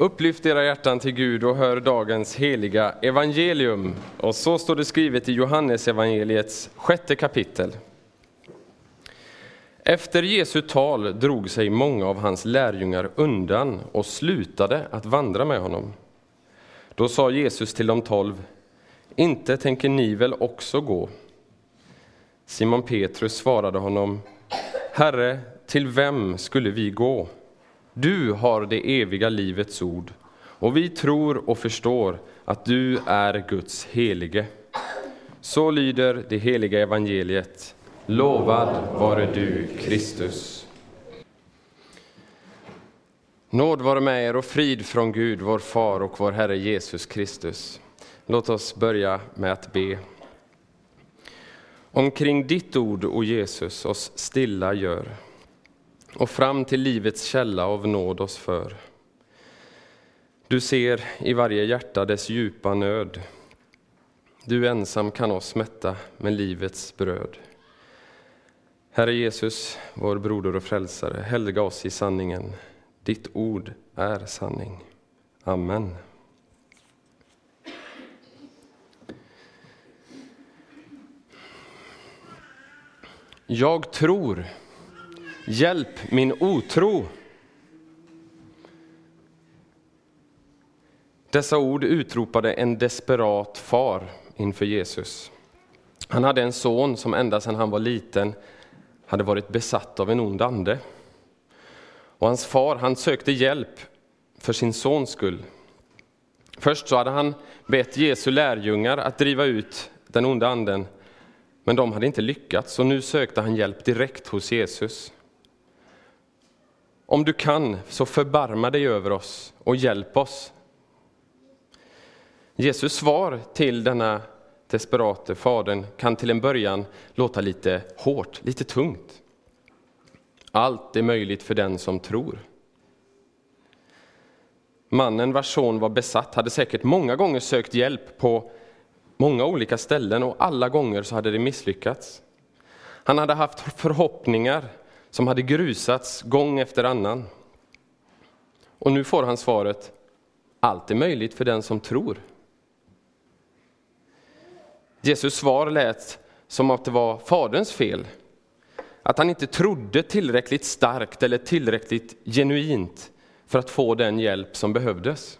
Upplyft era hjärtan till Gud och hör dagens heliga evangelium. Och så står det skrivet i Johannes evangeliets sjätte kapitel. Efter Jesu tal drog sig många av hans lärjungar undan och slutade att vandra med honom. Då sa Jesus till de tolv, inte tänker ni väl också gå? Simon Petrus svarade honom, Herre, till vem skulle vi gå? Du har det eviga livets ord, och vi tror och förstår att du är Guds helige. Så lyder det heliga evangeliet. Lovad vare du, Kristus. Nåd vare med er och frid från Gud, vår Far och vår Herre Jesus Kristus. Låt oss börja med att be. Omkring ditt ord, o Jesus, oss stilla gör och fram till livets källa av nåd oss för. Du ser i varje hjärta dess djupa nöd. Du ensam kan oss mätta med livets bröd. Herre Jesus, vår broder och frälsare, helga oss i sanningen. Ditt ord är sanning. Amen. Jag tror Hjälp min otro. Dessa ord utropade en desperat far inför Jesus. Han hade en son som ända sedan han var liten hade varit besatt av en ond ande. Och hans far han sökte hjälp för sin sons skull. Först så hade han bett Jesu lärjungar att driva ut den onda anden, men de hade inte lyckats, och nu sökte han hjälp direkt hos Jesus. Om du kan, så förbarma dig över oss och hjälp oss. Jesus svar till denna desperate fadern kan till en början låta lite hårt, lite tungt. Allt är möjligt för den som tror. Mannen vars son var besatt hade säkert många gånger sökt hjälp på många olika ställen och alla gånger så hade det misslyckats. Han hade haft förhoppningar som hade grusats gång efter annan. Och nu får han svaret, allt är möjligt för den som tror. Jesus svar lät som att det var Faderns fel, att han inte trodde tillräckligt starkt eller tillräckligt genuint för att få den hjälp som behövdes.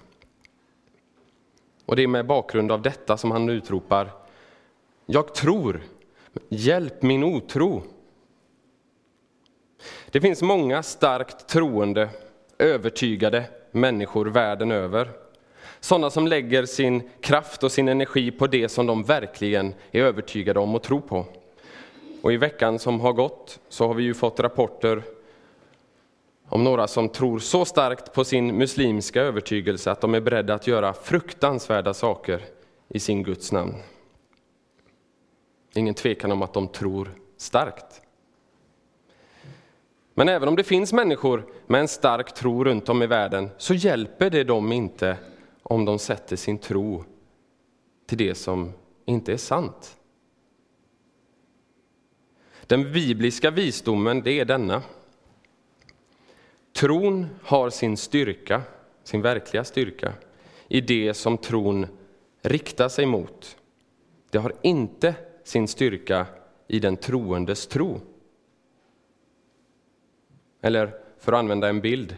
Och det är med bakgrund av detta som han utropar, jag tror, hjälp min otro. Det finns många starkt troende, övertygade människor världen över. Sådana som lägger sin kraft och sin energi på det som de verkligen är övertygade om och tror på. Och i veckan som har gått så har vi ju fått rapporter om några som tror så starkt på sin muslimska övertygelse att de är beredda att göra fruktansvärda saker i sin Guds namn. Ingen tvekan om att de tror starkt. Men även om det finns människor med en stark tro runt om i världen så hjälper det dem inte om de sätter sin tro till det som inte är sant. Den bibliska visdomen det är denna. Tron har sin styrka, sin verkliga styrka, i det som tron riktar sig mot. Det har inte sin styrka i den troendes tro. Eller för att använda en bild,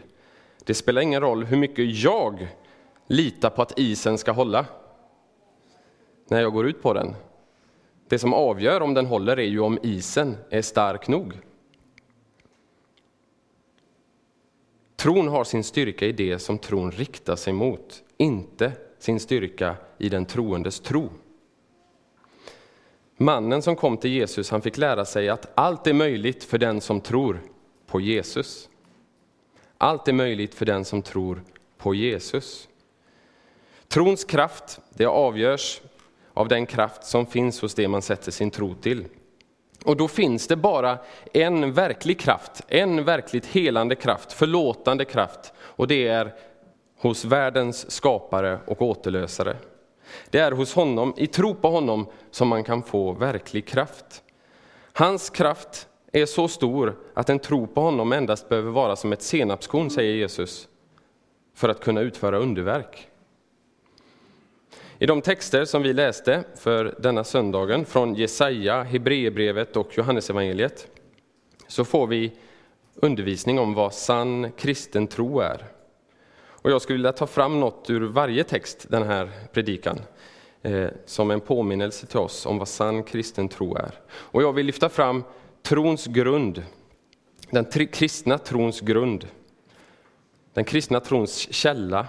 det spelar ingen roll hur mycket jag litar på att isen ska hålla när jag går ut på den. Det som avgör om den håller är ju om isen är stark nog. Tron har sin styrka i det som tron riktar sig mot, inte sin styrka i den troendes tro. Mannen som kom till Jesus han fick lära sig att allt är möjligt för den som tror på Jesus. Allt är möjligt för den som tror på Jesus. Trons kraft det avgörs av den kraft som finns hos det man sätter sin tro till. Och då finns det bara en verklig kraft, en verkligt helande kraft, förlåtande kraft. Och det är hos världens skapare och återlösare. Det är hos honom, i tro på honom, som man kan få verklig kraft. Hans kraft är så stor att en tro på honom endast behöver vara som ett senapskorn, säger Jesus. för att kunna utföra underverk. I de texter som vi läste för denna söndagen från Jesaja, Hebreerbrevet och Johannesevangeliet så får vi undervisning om vad sann kristen tro är. Och jag skulle vilja ta fram något ur varje text den här predikan eh, som en påminnelse till oss om vad sann kristen tro är. Och jag vill lyfta fram trons grund, den kristna trons grund, den kristna trons källa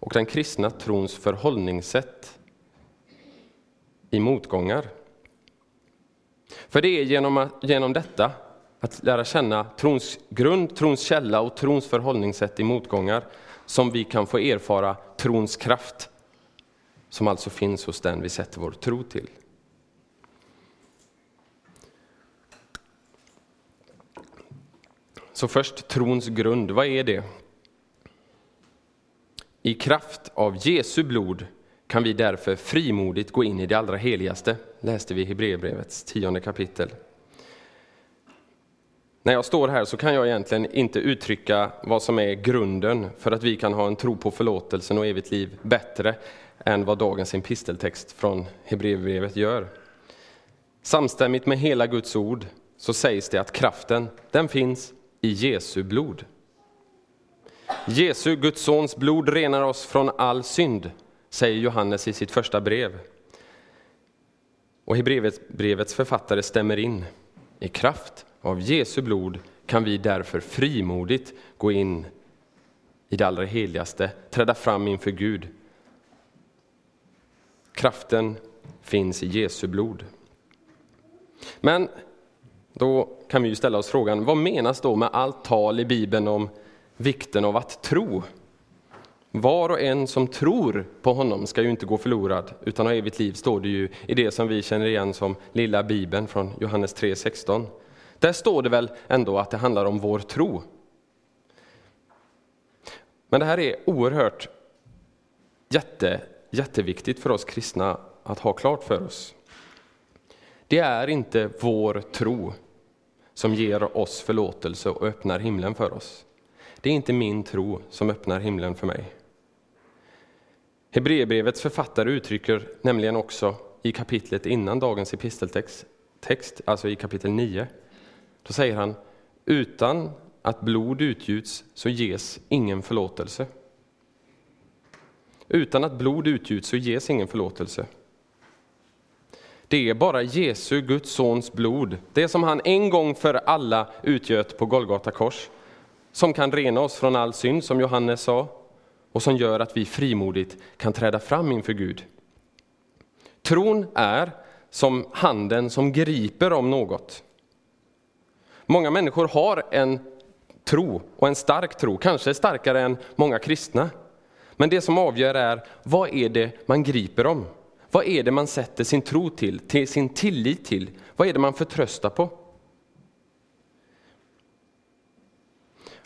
och den kristna trons förhållningssätt i motgångar. För det är genom, genom detta, att lära känna trons grund, trons källa och trons förhållningssätt i motgångar, som vi kan få erfara trons kraft, som alltså finns hos den vi sätter vår tro till. Så först trons grund, vad är det? I kraft av Jesu blod kan vi därför frimodigt gå in i det allra heligaste, läste vi i Hebreerbrevets tionde kapitel. När jag står här så kan jag egentligen inte uttrycka vad som är grunden för att vi kan ha en tro på förlåtelsen och evigt liv bättre än vad dagens episteltext från Hebreerbrevet gör. Samstämmigt med hela Guds ord så sägs det att kraften, den finns i Jesu blod. Jesu, Guds sons blod renar oss från all synd, säger Johannes i sitt första brev. Och Hebreerbrevets författare stämmer in. I kraft av Jesu blod kan vi därför frimodigt gå in i det allra heligaste, träda fram inför Gud. Kraften finns i Jesu blod. Men då kan vi ju ställa oss frågan, vad menas då med allt tal i Bibeln om vikten av att tro. Var och en som tror på honom ska ju inte gå förlorad utan ha evigt liv, står det ju i det som vi känner igen som lilla bibeln från Johannes 3.16. Där står det väl ändå att det handlar om vår tro. Men det här är oerhört jätte, jätteviktigt för oss kristna att ha klart för oss. Det är inte vår tro som ger oss förlåtelse och öppnar himlen för oss. Det är inte min tro som öppnar himlen för mig. Hebreerbrevets författare uttrycker nämligen också i kapitlet innan dagens episteltext, text, alltså i kapitel 9, då säger han utan att blod utgjuts så ges ingen förlåtelse. Utan att blod utgjuts så ges ingen förlåtelse. Det är bara Jesu, Guds sons blod, det som han en gång för alla utgöt på Golgata kors, som kan rena oss från all synd, som Johannes sa, och som gör att vi frimodigt kan träda fram inför Gud. Tron är som handen som griper om något. Många människor har en tro, och en stark tro, kanske starkare än många kristna. Men det som avgör är, vad är det man griper om? Vad är det man sätter sin tro till, till sin tillit till? Vad är det man förtröstar på?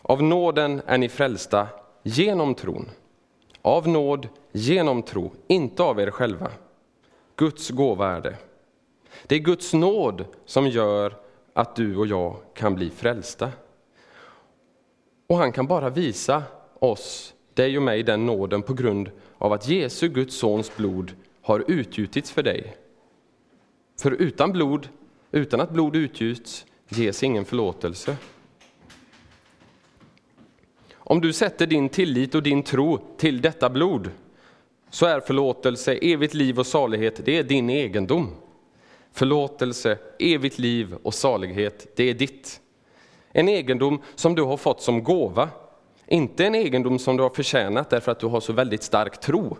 Av nåden är ni frälsta genom tron. Av nåd genom tro, inte av er själva. Guds gåva är det. Det är Guds nåd som gör att du och jag kan bli frälsta. Och han kan bara visa oss, dig och mig, den nåden på grund av att Jesu, Guds sons blod, har utgjutits för dig. För utan blod, utan att blod utgjuts, ges ingen förlåtelse. Om du sätter din tillit och din tro till detta blod så är förlåtelse, evigt liv och salighet, det är din egendom. Förlåtelse, evigt liv och salighet, det är ditt. En egendom som du har fått som gåva, inte en egendom som du har förtjänat därför att du har så väldigt stark tro.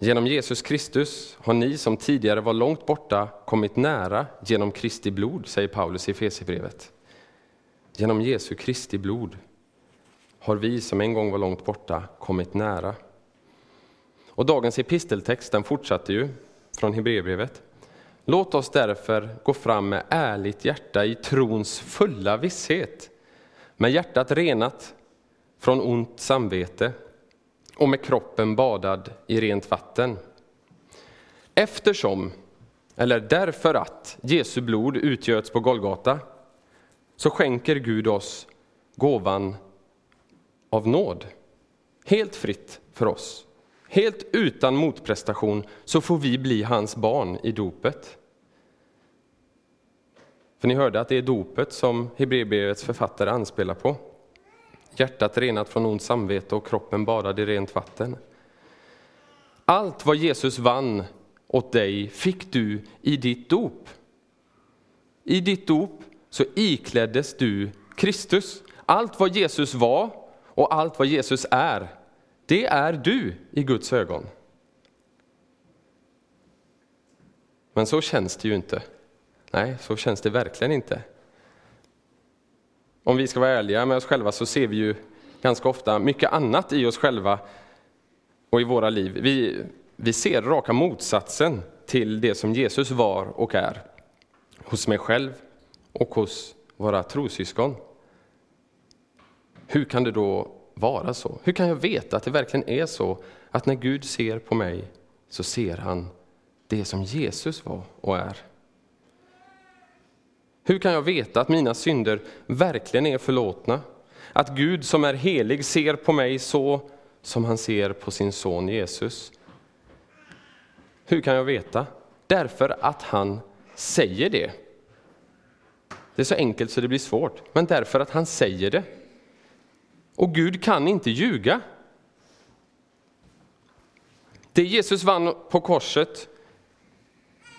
Genom Jesus Kristus har ni som tidigare var långt borta kommit nära genom Kristi blod, säger Paulus i Efesierbrevet. Genom Jesu Kristi blod har vi som en gång var långt borta kommit nära. Och dagens episteltext den fortsatte ju från Hebreerbrevet. Låt oss därför gå fram med ärligt hjärta i trons fulla visshet, med hjärtat renat från ont samvete och med kroppen badad i rent vatten. Eftersom, eller därför att, Jesu blod utgöts på Golgata så skänker Gud oss gåvan av nåd. Helt fritt för oss. Helt utan motprestation så får vi bli hans barn i dopet. För ni hörde att det är dopet som Hebreerbrevets författare anspelar på. Hjärtat renat från ont samvete och kroppen badad i rent vatten. Allt vad Jesus vann åt dig fick du i ditt dop. I ditt dop så ikläddes du Kristus. Allt vad Jesus var och allt vad Jesus är, det är du i Guds ögon. Men så känns det ju inte. Nej, så känns det verkligen inte. Om vi ska vara ärliga med oss själva så ser vi ju ganska ofta mycket annat i oss själva och i våra liv. Vi, vi ser raka motsatsen till det som Jesus var och är hos mig själv och hos våra trossyskon. Hur kan det då vara så? Hur kan jag veta att det verkligen är så att när Gud ser på mig så ser han det som Jesus var och är? Hur kan jag veta att mina synder verkligen är förlåtna? Att Gud som är helig ser på mig så som han ser på sin son Jesus? Hur kan jag veta? Därför att han säger det. Det är så enkelt så det blir svårt, men därför att han säger det. Och Gud kan inte ljuga. Det Jesus vann på korset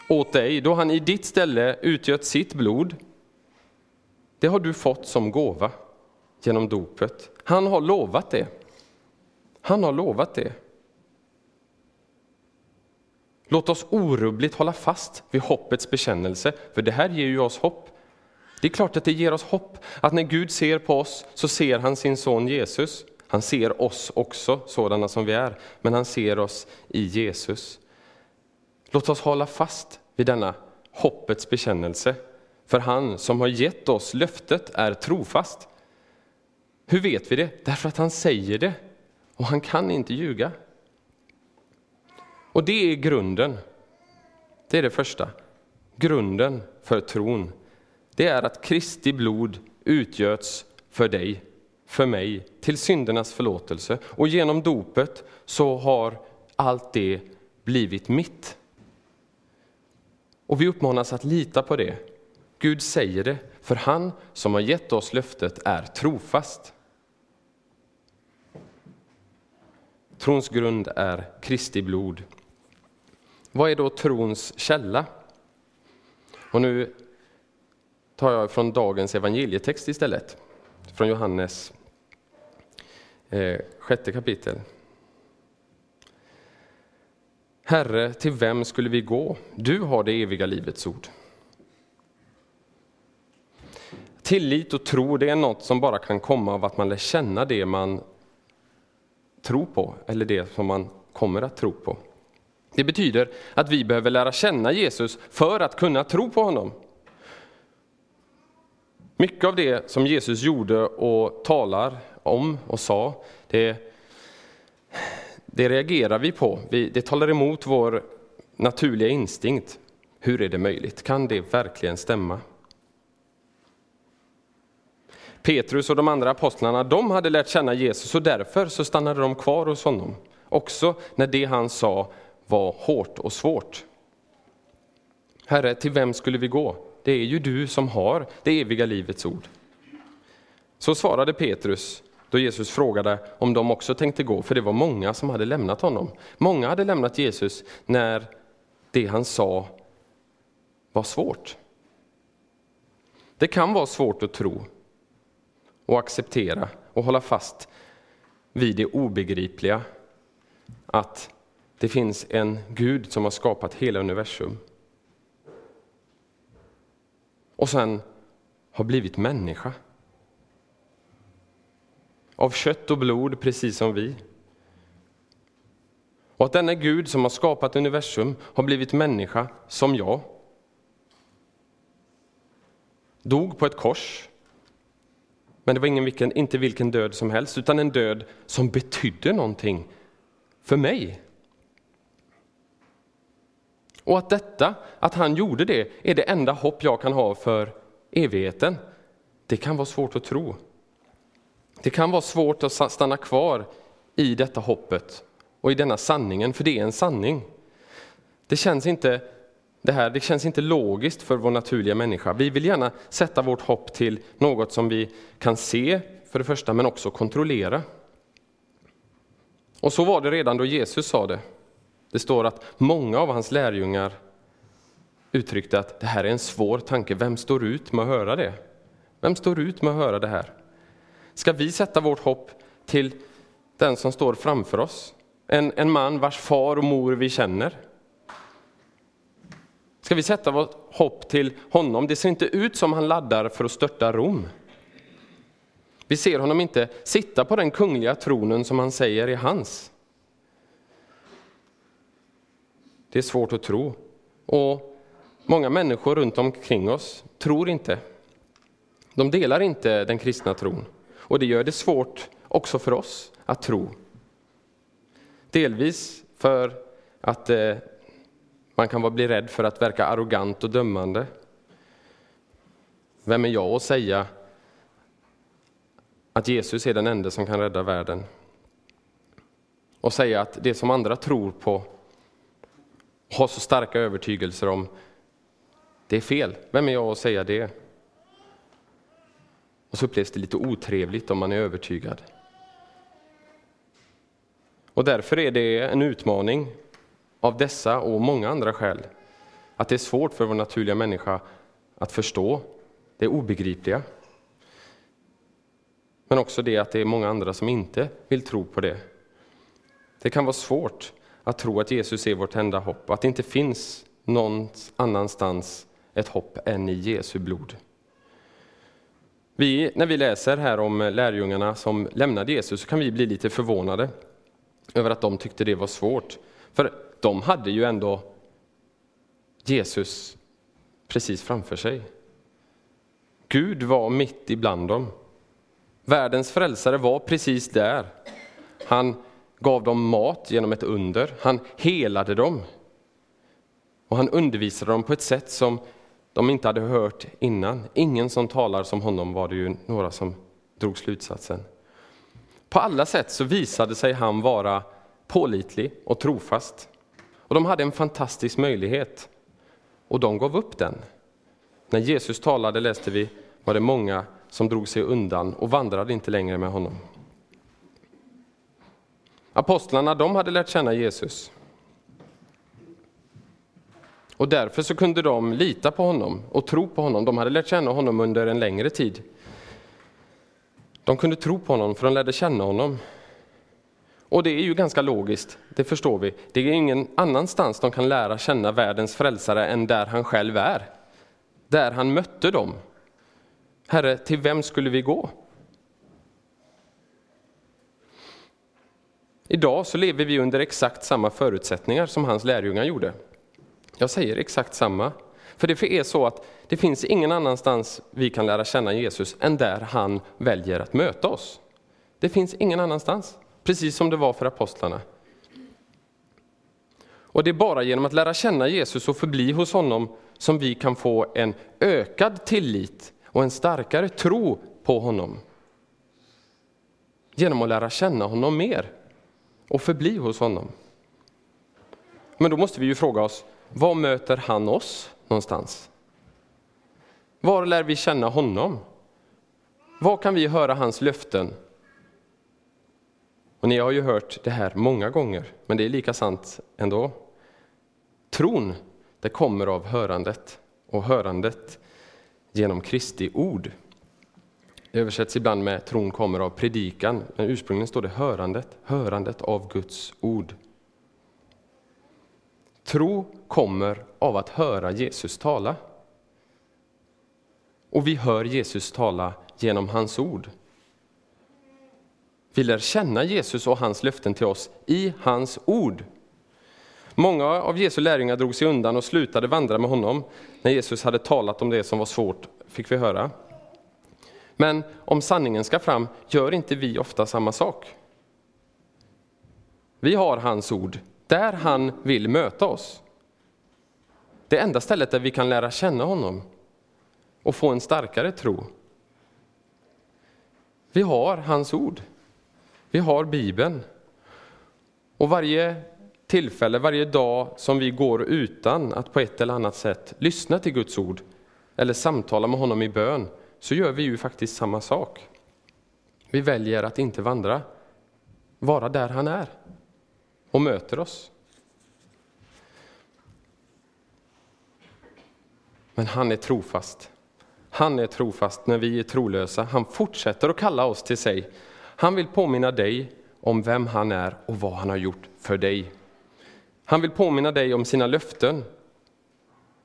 åt dig, då han i ditt ställe utgöt sitt blod, det har du fått som gåva genom dopet. Han har lovat det. Han har lovat det. Låt oss orubbligt hålla fast vid hoppets bekännelse, för det här ger ju oss hopp. Det är klart att det ger oss hopp, att när Gud ser på oss så ser han sin son Jesus. Han ser oss också, sådana som vi är, men han ser oss i Jesus. Låt oss hålla fast vid denna hoppets bekännelse, för han som har gett oss löftet är trofast. Hur vet vi det? Därför att han säger det, och han kan inte ljuga. Och det är grunden. Det är det första. Grunden för tron. Det är att Kristi blod utgöts för dig, för mig, till syndernas förlåtelse. Och genom dopet så har allt det blivit mitt. Och vi uppmanas att lita på det. Gud säger det, för han som har gett oss löftet är trofast. Trons grund är Kristi blod. Vad är då trons källa? Och nu tar jag från dagens evangelietext istället, från Johannes eh, sjätte kapitel. Herre, till vem skulle vi gå? Du har det eviga livets ord. Tillit och tro, det är något som bara kan komma av att man lär känna det man tror på, eller det som man kommer att tro på. Det betyder att vi behöver lära känna Jesus för att kunna tro på honom. Mycket av det som Jesus gjorde och talar om och sa, det, det reagerar vi på. Vi, det talar emot vår naturliga instinkt. Hur är det möjligt? Kan det verkligen stämma? Petrus och de andra apostlarna, de hade lärt känna Jesus och därför så stannade de kvar hos honom. Också när det han sa var hårt och svårt. Herre, till vem skulle vi gå? Det är ju du som har det eviga livets ord. Så svarade Petrus då Jesus frågade om de också tänkte gå, för det var många som hade lämnat honom. Många hade lämnat Jesus när det han sa var svårt. Det kan vara svårt att tro och acceptera och hålla fast vid det obegripliga, att det finns en Gud som har skapat hela universum. Och sen har blivit människa. Av kött och blod, precis som vi. Och att denna Gud som har skapat universum har blivit människa som jag. Dog på ett kors. Men det var ingen vilken, inte vilken död som helst, utan en död som betydde någonting för mig. Och att detta, att han gjorde det, är det enda hopp jag kan ha för evigheten. det kan vara svårt att tro. Det kan vara svårt att stanna kvar i detta hoppet och i denna sanningen, för det är en sanning. Det känns inte, det här, det känns inte logiskt för vår naturliga människa. Vi vill gärna sätta vårt hopp till något som vi kan se, för det första, men också kontrollera. Och så var det redan då Jesus sa det. Det står att många av hans lärjungar uttryckte att det här är en svår tanke. Vem står ut med att höra det? Vem står ut med att höra det här? Ska vi sätta vårt hopp till den som står framför oss? En, en man vars far och mor vi känner? Ska vi sätta vårt hopp till honom? Det ser inte ut som han laddar för att störta Rom. Vi ser honom inte sitta på den kungliga tronen som han säger är hans. Det är svårt att tro. Och många människor runt omkring oss tror inte. De delar inte den kristna tron. Och det gör det svårt också för oss att tro. Delvis för att eh, man kan bli rädd för att verka arrogant och dömande. Vem är jag att säga att Jesus är den enda som kan rädda världen? Och säga att det som andra tror på, har så starka övertygelser om, det är fel. Vem är jag att säga det? Och så upplevs det lite otrevligt om man är övertygad. Och därför är det en utmaning av dessa och många andra skäl att det är svårt för vår naturliga människa att förstå det obegripliga. Men också det att det är många andra som inte vill tro på det. Det kan vara svårt att tro att Jesus är vårt enda hopp, att det inte finns någon annanstans ett hopp än i Jesu blod. Vi, när vi läser här om lärjungarna som lämnade Jesus så kan vi bli lite förvånade över att de tyckte det var svårt. För de hade ju ändå Jesus precis framför sig. Gud var mitt ibland dem. Världens frälsare var precis där. Han gav dem mat genom ett under, han helade dem. Och han undervisade dem på ett sätt som de inte hade hört innan. Ingen som talar som honom var det ju några som drog slutsatsen. På alla sätt så visade sig han vara pålitlig och trofast. Och de hade en fantastisk möjlighet och de gav upp den. När Jesus talade, läste vi, var det många som drog sig undan och vandrade inte längre med honom. Apostlarna de hade lärt känna Jesus. Och därför så kunde de lita på honom och tro på honom. De hade lärt känna honom under en längre tid. De kunde tro på honom för de lärde känna honom. Och det är ju ganska logiskt, det förstår vi. Det är ingen annanstans de kan lära känna världens frälsare än där han själv är. Där han mötte dem. Herre, till vem skulle vi gå? Idag så lever vi under exakt samma förutsättningar som hans lärjungar gjorde. Jag säger exakt samma. För det är så att det finns ingen annanstans vi kan lära känna Jesus än där han väljer att möta oss. Det finns ingen annanstans, precis som det var för apostlarna. Och det är bara genom att lära känna Jesus och förbli hos honom som vi kan få en ökad tillit och en starkare tro på honom. Genom att lära känna honom mer och förbli hos honom. Men då måste vi ju fråga oss, var möter han oss någonstans? Var lär vi känna honom? Var kan vi höra hans löften? Och ni har ju hört det här många gånger, men det är lika sant ändå. Tron, det kommer av hörandet och hörandet genom Kristi ord. Det översätts ibland med tron kommer av predikan, men ursprungligen står det hörandet, hörandet av Guds ord. Tro kommer av att höra Jesus tala. Och vi hör Jesus tala genom hans ord. Vi lär känna Jesus och hans löften till oss i hans ord. Många av Jesu lärjungar drog sig undan och slutade vandra med honom när Jesus hade talat om det som var svårt, fick vi höra. Men om sanningen ska fram, gör inte vi ofta samma sak? Vi har hans ord där han vill möta oss. Det enda stället där vi kan lära känna honom och få en starkare tro. Vi har hans ord. Vi har Bibeln. Och varje tillfälle, varje dag som vi går utan att på ett eller annat sätt lyssna till Guds ord eller samtala med honom i bön, så gör vi ju faktiskt samma sak. Vi väljer att inte vandra, vara där han är och möter oss. Men han är trofast. Han är trofast när vi är trolösa. Han fortsätter att kalla oss till sig. Han vill påminna dig om vem han är och vad han har gjort för dig. Han vill påminna dig om sina löften.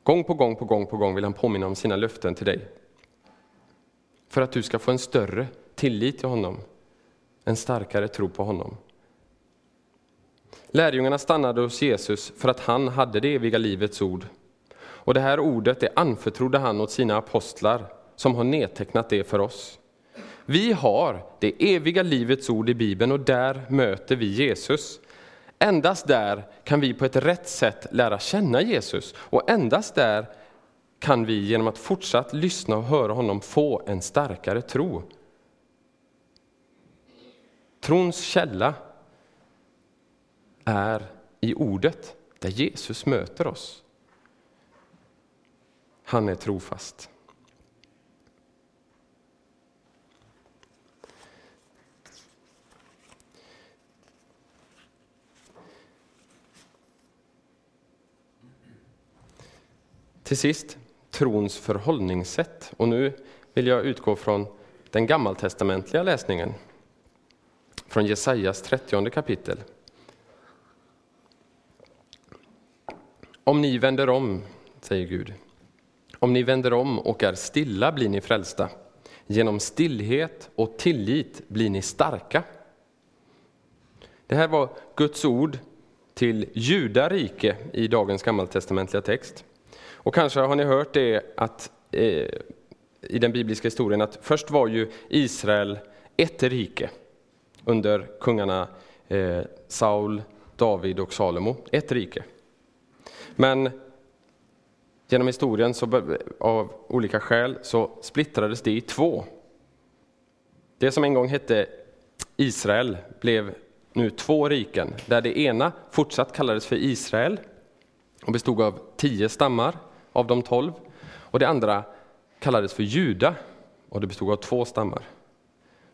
Gång på gång på gång på gång vill han påminna om sina löften till dig. För att du ska få en större tillit till honom, en starkare tro på honom. Lärjungarna stannade hos Jesus för att han hade det eviga livets ord. Och det här ordet det anförtrodde han åt sina apostlar som har nedtecknat det för oss. Vi har det eviga livets ord i Bibeln och där möter vi Jesus. Endast där kan vi på ett rätt sätt lära känna Jesus och endast där kan vi genom att fortsatt lyssna och höra honom få en starkare tro. Trons källa är i ordet där Jesus möter oss. Han är trofast. Till sist, trons förhållningssätt. Och nu vill jag utgå från den gammaltestamentliga läsningen, från Jesajas 30 kapitel. Om ni vänder om, säger Gud, om ni vänder om och är stilla blir ni frälsta. Genom stillhet och tillit blir ni starka. Det här var Guds ord till judarike i dagens gammaltestamentliga text. Och kanske har ni hört det att, eh, i den bibliska historien att först var ju Israel ett rike under kungarna eh, Saul, David och Salomo. Ett rike. Men genom historien, så, av olika skäl, så splittrades det i två. Det som en gång hette Israel blev nu två riken, där det ena fortsatt kallades för Israel och bestod av tio stammar av de tolv. Och det andra kallades för Juda och det bestod av två stammar.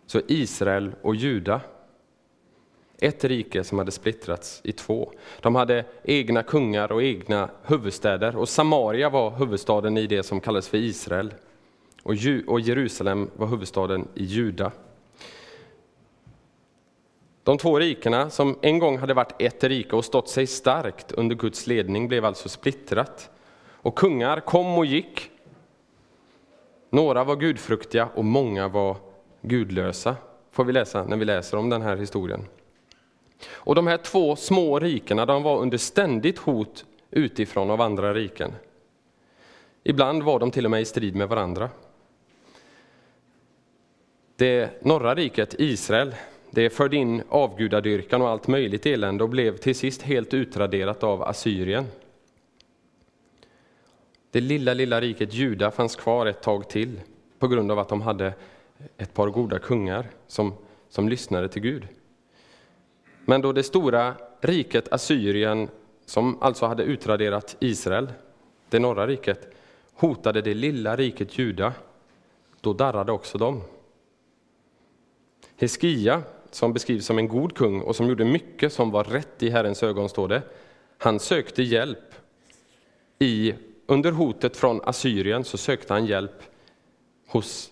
Så Israel och Juda, ett rike som hade splittrats i två. De hade egna kungar och egna huvudstäder och Samaria var huvudstaden i det som kallades för Israel. Och Jerusalem var huvudstaden i Juda. De två rikena, som en gång hade varit ett rike och stått sig starkt under Guds ledning, blev alltså splittrat. Och kungar kom och gick. Några var gudfruktiga och många var gudlösa, får vi läsa när vi läser om den här historien. Och de här två små rikena de var under ständigt hot utifrån av andra riken. Ibland var de till och med i strid med varandra. Det norra riket, Israel, det förde in avgudadyrkan och allt möjligt elände och blev till sist helt utraderat av Assyrien. Det lilla, lilla riket Juda fanns kvar ett tag till på grund av att de hade ett par goda kungar som, som lyssnade till Gud. Men då det stora riket Assyrien, som alltså hade utraderat Israel, det norra riket, hotade det lilla riket Juda, då darrade också de. Heskia, som beskrivs som en god kung och som gjorde mycket som var rätt i Herrens ögon, står det, han sökte hjälp i under hotet från Assyrien så sökte han hjälp hos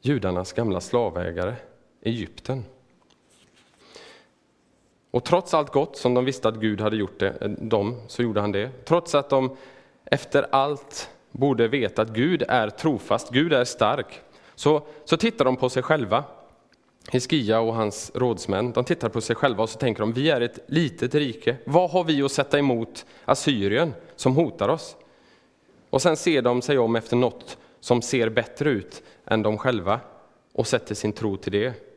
judarnas gamla slavägare, Egypten. Och trots allt gott som de visste att Gud hade gjort det, eh, dem, så gjorde han det. Trots att de efter allt borde veta att Gud är trofast, Gud är stark, så, så tittar de på sig själva. Hiskia och hans rådsmän, de tittar på sig själva och så tänker de, vi är ett litet rike. Vad har vi att sätta emot Assyrien som hotar oss? Och sen ser de sig om efter något som ser bättre ut än de själva och sätter sin tro till det.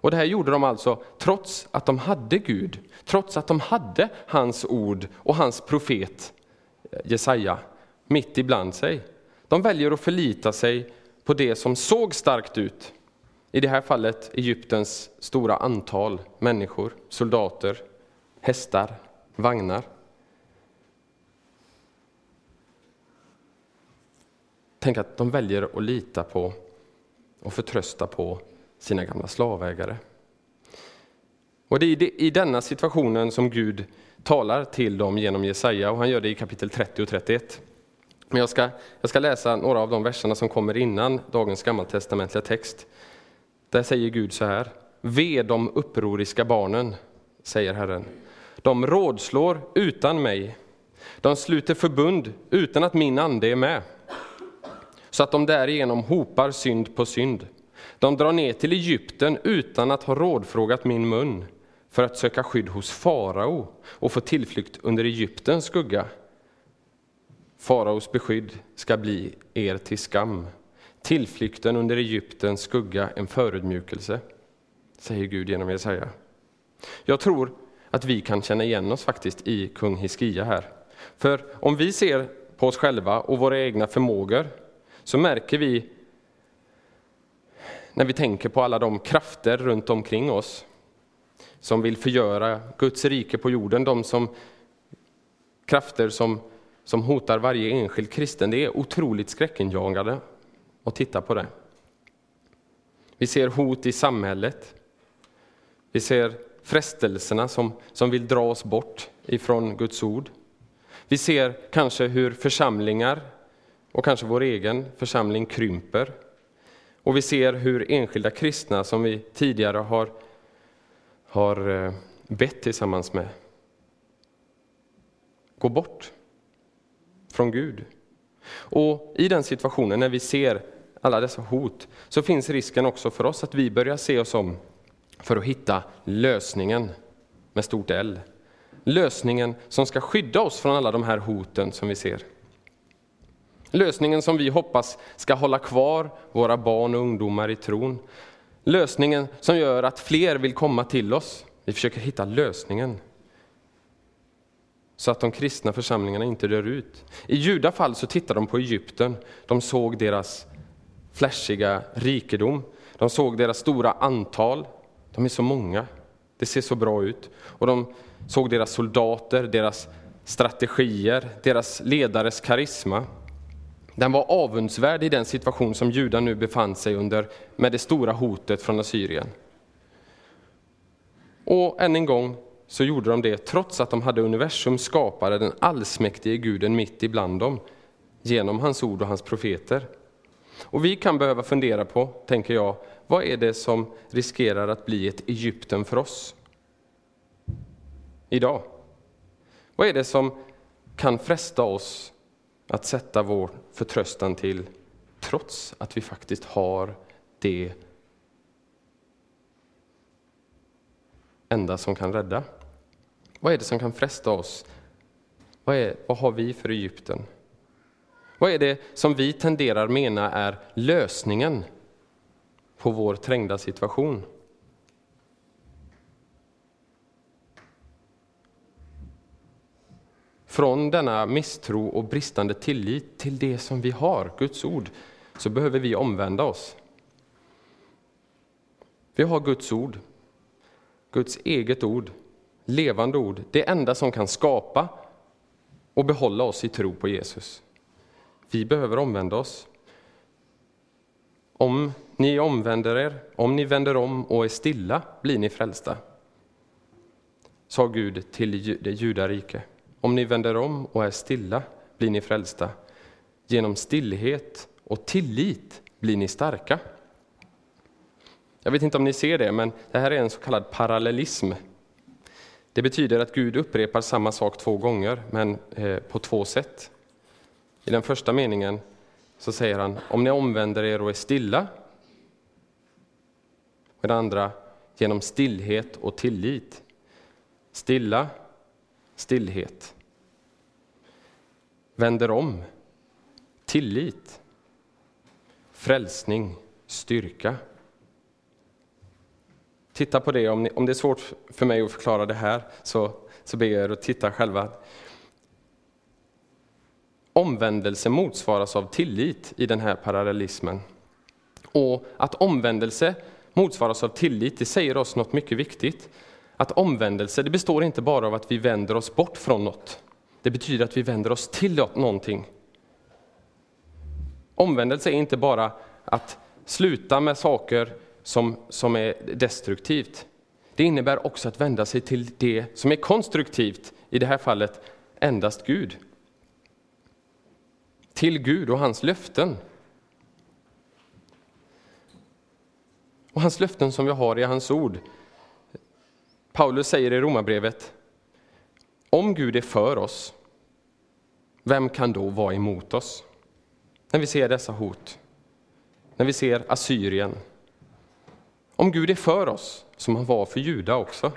Och det här gjorde de alltså trots att de hade Gud, trots att de hade hans ord och hans profet eh, Jesaja mitt ibland sig. De väljer att förlita sig på det som såg starkt ut, I det här fallet Egyptens stora antal människor, soldater, hästar, vagnar. Tänk att de väljer att lita på och förtrösta på sina gamla slavägare. Och det är i denna situationen som Gud talar till dem genom Jesaja och han gör det i kapitel 30 och 31. Men jag ska, jag ska läsa några av de verserna som kommer innan dagens gammaltestamentliga text. Där säger Gud så här. Ve de upproriska barnen, säger Herren. De rådslår utan mig. De sluter förbund utan att min ande är med. Så att de därigenom hopar synd på synd. De drar ner till Egypten utan att ha rådfrågat min mun för att söka skydd hos farao och få tillflykt under Egyptens skugga. Faraos beskydd ska bli er till skam, tillflykten under Egyptens skugga en förödmjukelse, säger Gud genom Jesaja. Jag tror att vi kan känna igen oss faktiskt i kung Hiskia här. För om vi ser på oss själva och våra egna förmågor så märker vi när vi tänker på alla de krafter runt omkring oss som vill förgöra Guds rike på jorden, de som krafter som, som hotar varje enskild kristen. Det är otroligt skräckinjagande att titta på det. Vi ser hot i samhället. Vi ser frestelserna som, som vill dra oss bort ifrån Guds ord. Vi ser kanske hur församlingar och kanske vår egen församling krymper. Och vi ser hur enskilda kristna som vi tidigare har har eh, bett tillsammans med går bort från Gud. Och i den situationen, när vi ser alla dessa hot, så finns risken också för oss att vi börjar se oss om för att hitta lösningen med stort L. Lösningen som ska skydda oss från alla de här hoten som vi ser. Lösningen som vi hoppas ska hålla kvar våra barn och ungdomar i tron. Lösningen som gör att fler vill komma till oss. Vi försöker hitta lösningen. Så att de kristna församlingarna inte dör ut. I judafall så tittade de på Egypten. De såg deras flashiga rikedom. De såg deras stora antal. De är så många. Det ser så bra ut. Och de såg deras soldater, deras strategier, deras ledares karisma. Den var avundsvärd i den situation som judar nu befann sig under med det stora hotet från Assyrien. Och än en gång så gjorde de det trots att de hade universums skapare, den allsmäktige guden mitt ibland dem, genom hans ord och hans profeter. Och vi kan behöva fundera på, tänker jag, vad är det som riskerar att bli ett Egypten för oss? Idag. Vad är det som kan fresta oss att sätta vår förtröstan till trots att vi faktiskt har det enda som kan rädda. Vad är det som kan fresta oss? Vad, är, vad har vi för Egypten? Vad är det som vi tenderar mena är lösningen på vår trängda situation? Från denna misstro och bristande tillit till det som vi har, Guds ord, så behöver vi omvända oss. Vi har Guds ord, Guds eget ord, levande ord, det enda som kan skapa och behålla oss i tro på Jesus. Vi behöver omvända oss. Om ni omvänder er, om ni vänder om och är stilla, blir ni frälsta, sa Gud till det judarike. Om ni vänder om och är stilla blir ni frälsta. Genom stillhet och tillit blir ni starka. Jag vet inte om ni ser det, men det här är en så kallad parallellism. Det betyder att Gud upprepar samma sak två gånger, men eh, på två sätt. I den första meningen så säger han, om ni omvänder er och är stilla. Och den andra, genom stillhet och tillit. Stilla, stillhet. Vänder om, tillit, frälsning, styrka. Titta på det, om, ni, om det är svårt för mig att förklara det här så, så ber jag er att titta själva. Omvändelse motsvaras av tillit i den här parallellismen. Och att omvändelse motsvaras av tillit, det säger oss något mycket viktigt. Att omvändelse, det består inte bara av att vi vänder oss bort från något. Det betyder att vi vänder oss till någonting. Omvändelse är inte bara att sluta med saker som, som är destruktivt. Det innebär också att vända sig till det som är konstruktivt, i det här fallet endast Gud. Till Gud och hans löften. Och hans löften som vi har i hans ord. Paulus säger i Romarbrevet, om Gud är för oss, vem kan då vara emot oss? När vi ser dessa hot, när vi ser Assyrien. Om Gud är för oss, som han var för Juda också,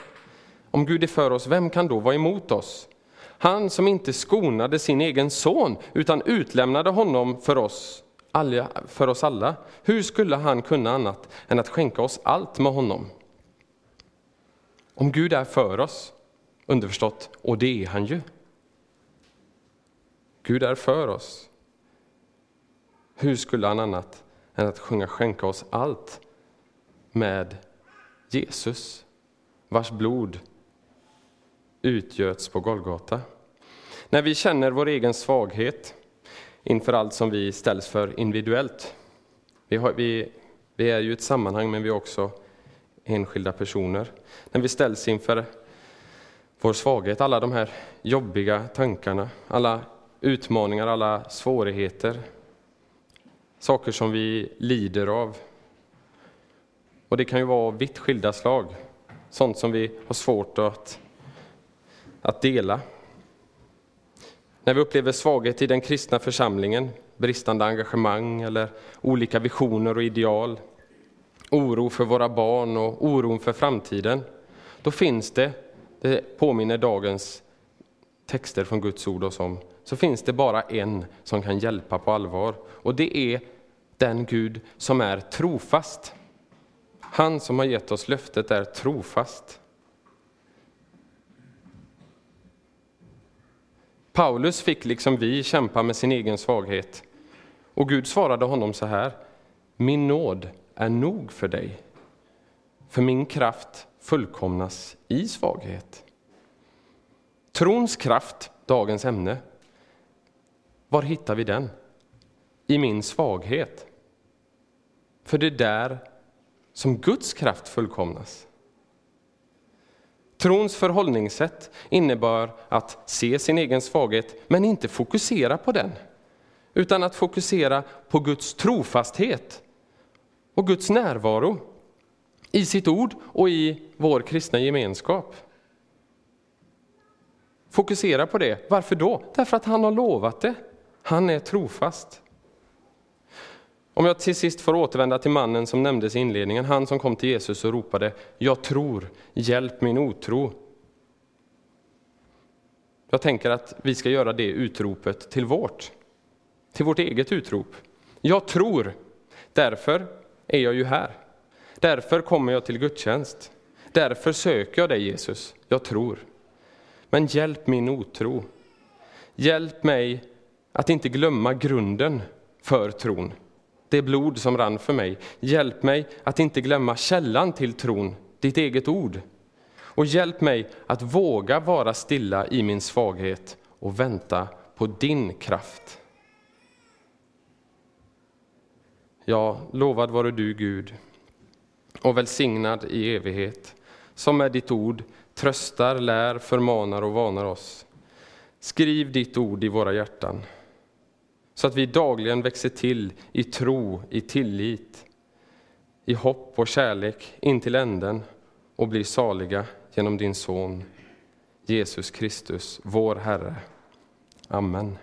om Gud är för oss, vem kan då vara emot oss? Han som inte skonade sin egen son, utan utlämnade honom för oss, alla, för oss alla. Hur skulle han kunna annat än att skänka oss allt med honom? Om Gud är för oss, underförstått, och det är han ju. Gud är för oss. Hur skulle han annat än att sjunga skänka oss allt med Jesus, vars blod utgöts på Golgata. När vi känner vår egen svaghet inför allt som vi ställs för individuellt. Vi, har, vi, vi är ju ett sammanhang, men vi är också enskilda personer. När vi ställs inför vår svaghet, alla de här jobbiga tankarna, alla utmaningar, alla svårigheter, saker som vi lider av. Och det kan ju vara vitt skilda slag, sånt som vi har svårt att, att dela. När vi upplever svaghet i den kristna församlingen, bristande engagemang eller olika visioner och ideal, oro för våra barn och oron för framtiden, då finns det, det påminner dagens texter från Guds ord oss om, så finns det bara en som kan hjälpa på allvar. Och det är den Gud som är trofast. Han som har gett oss löftet är trofast. Paulus fick liksom vi kämpa med sin egen svaghet. Och Gud svarade honom så här. Min nåd är nog för dig, för min kraft fullkomnas i svaghet. Trons kraft, dagens ämne, var hittar vi den? I min svaghet. För det är där som Guds kraft fullkomnas. Trons förhållningssätt innebär att se sin egen svaghet, men inte fokusera på den, utan att fokusera på Guds trofasthet och Guds närvaro i sitt ord och i vår kristna gemenskap. Fokusera på det. Varför då? Därför att han har lovat det. Han är trofast. Om jag till sist får återvända till mannen som nämndes i inledningen, han som kom till Jesus och ropade ”Jag tror, hjälp min otro”. Jag tänker att vi ska göra det utropet till vårt, till vårt eget utrop. Jag tror, därför är jag ju här. Därför kommer jag till gudstjänst. Därför söker jag dig Jesus, jag tror. Men hjälp min otro. Hjälp mig att inte glömma grunden för tron det blod som rann för mig. Hjälp mig att inte glömma källan till tron, ditt eget ord. Och hjälp mig att våga vara stilla i min svaghet och vänta på din kraft. Ja, lovad vare du, Gud, och välsignad i evighet, som med ditt ord tröstar, lär, förmanar och varnar oss. Skriv ditt ord i våra hjärtan så att vi dagligen växer till i tro, i tillit, i hopp och kärlek in till änden och blir saliga genom din Son Jesus Kristus, vår Herre. Amen.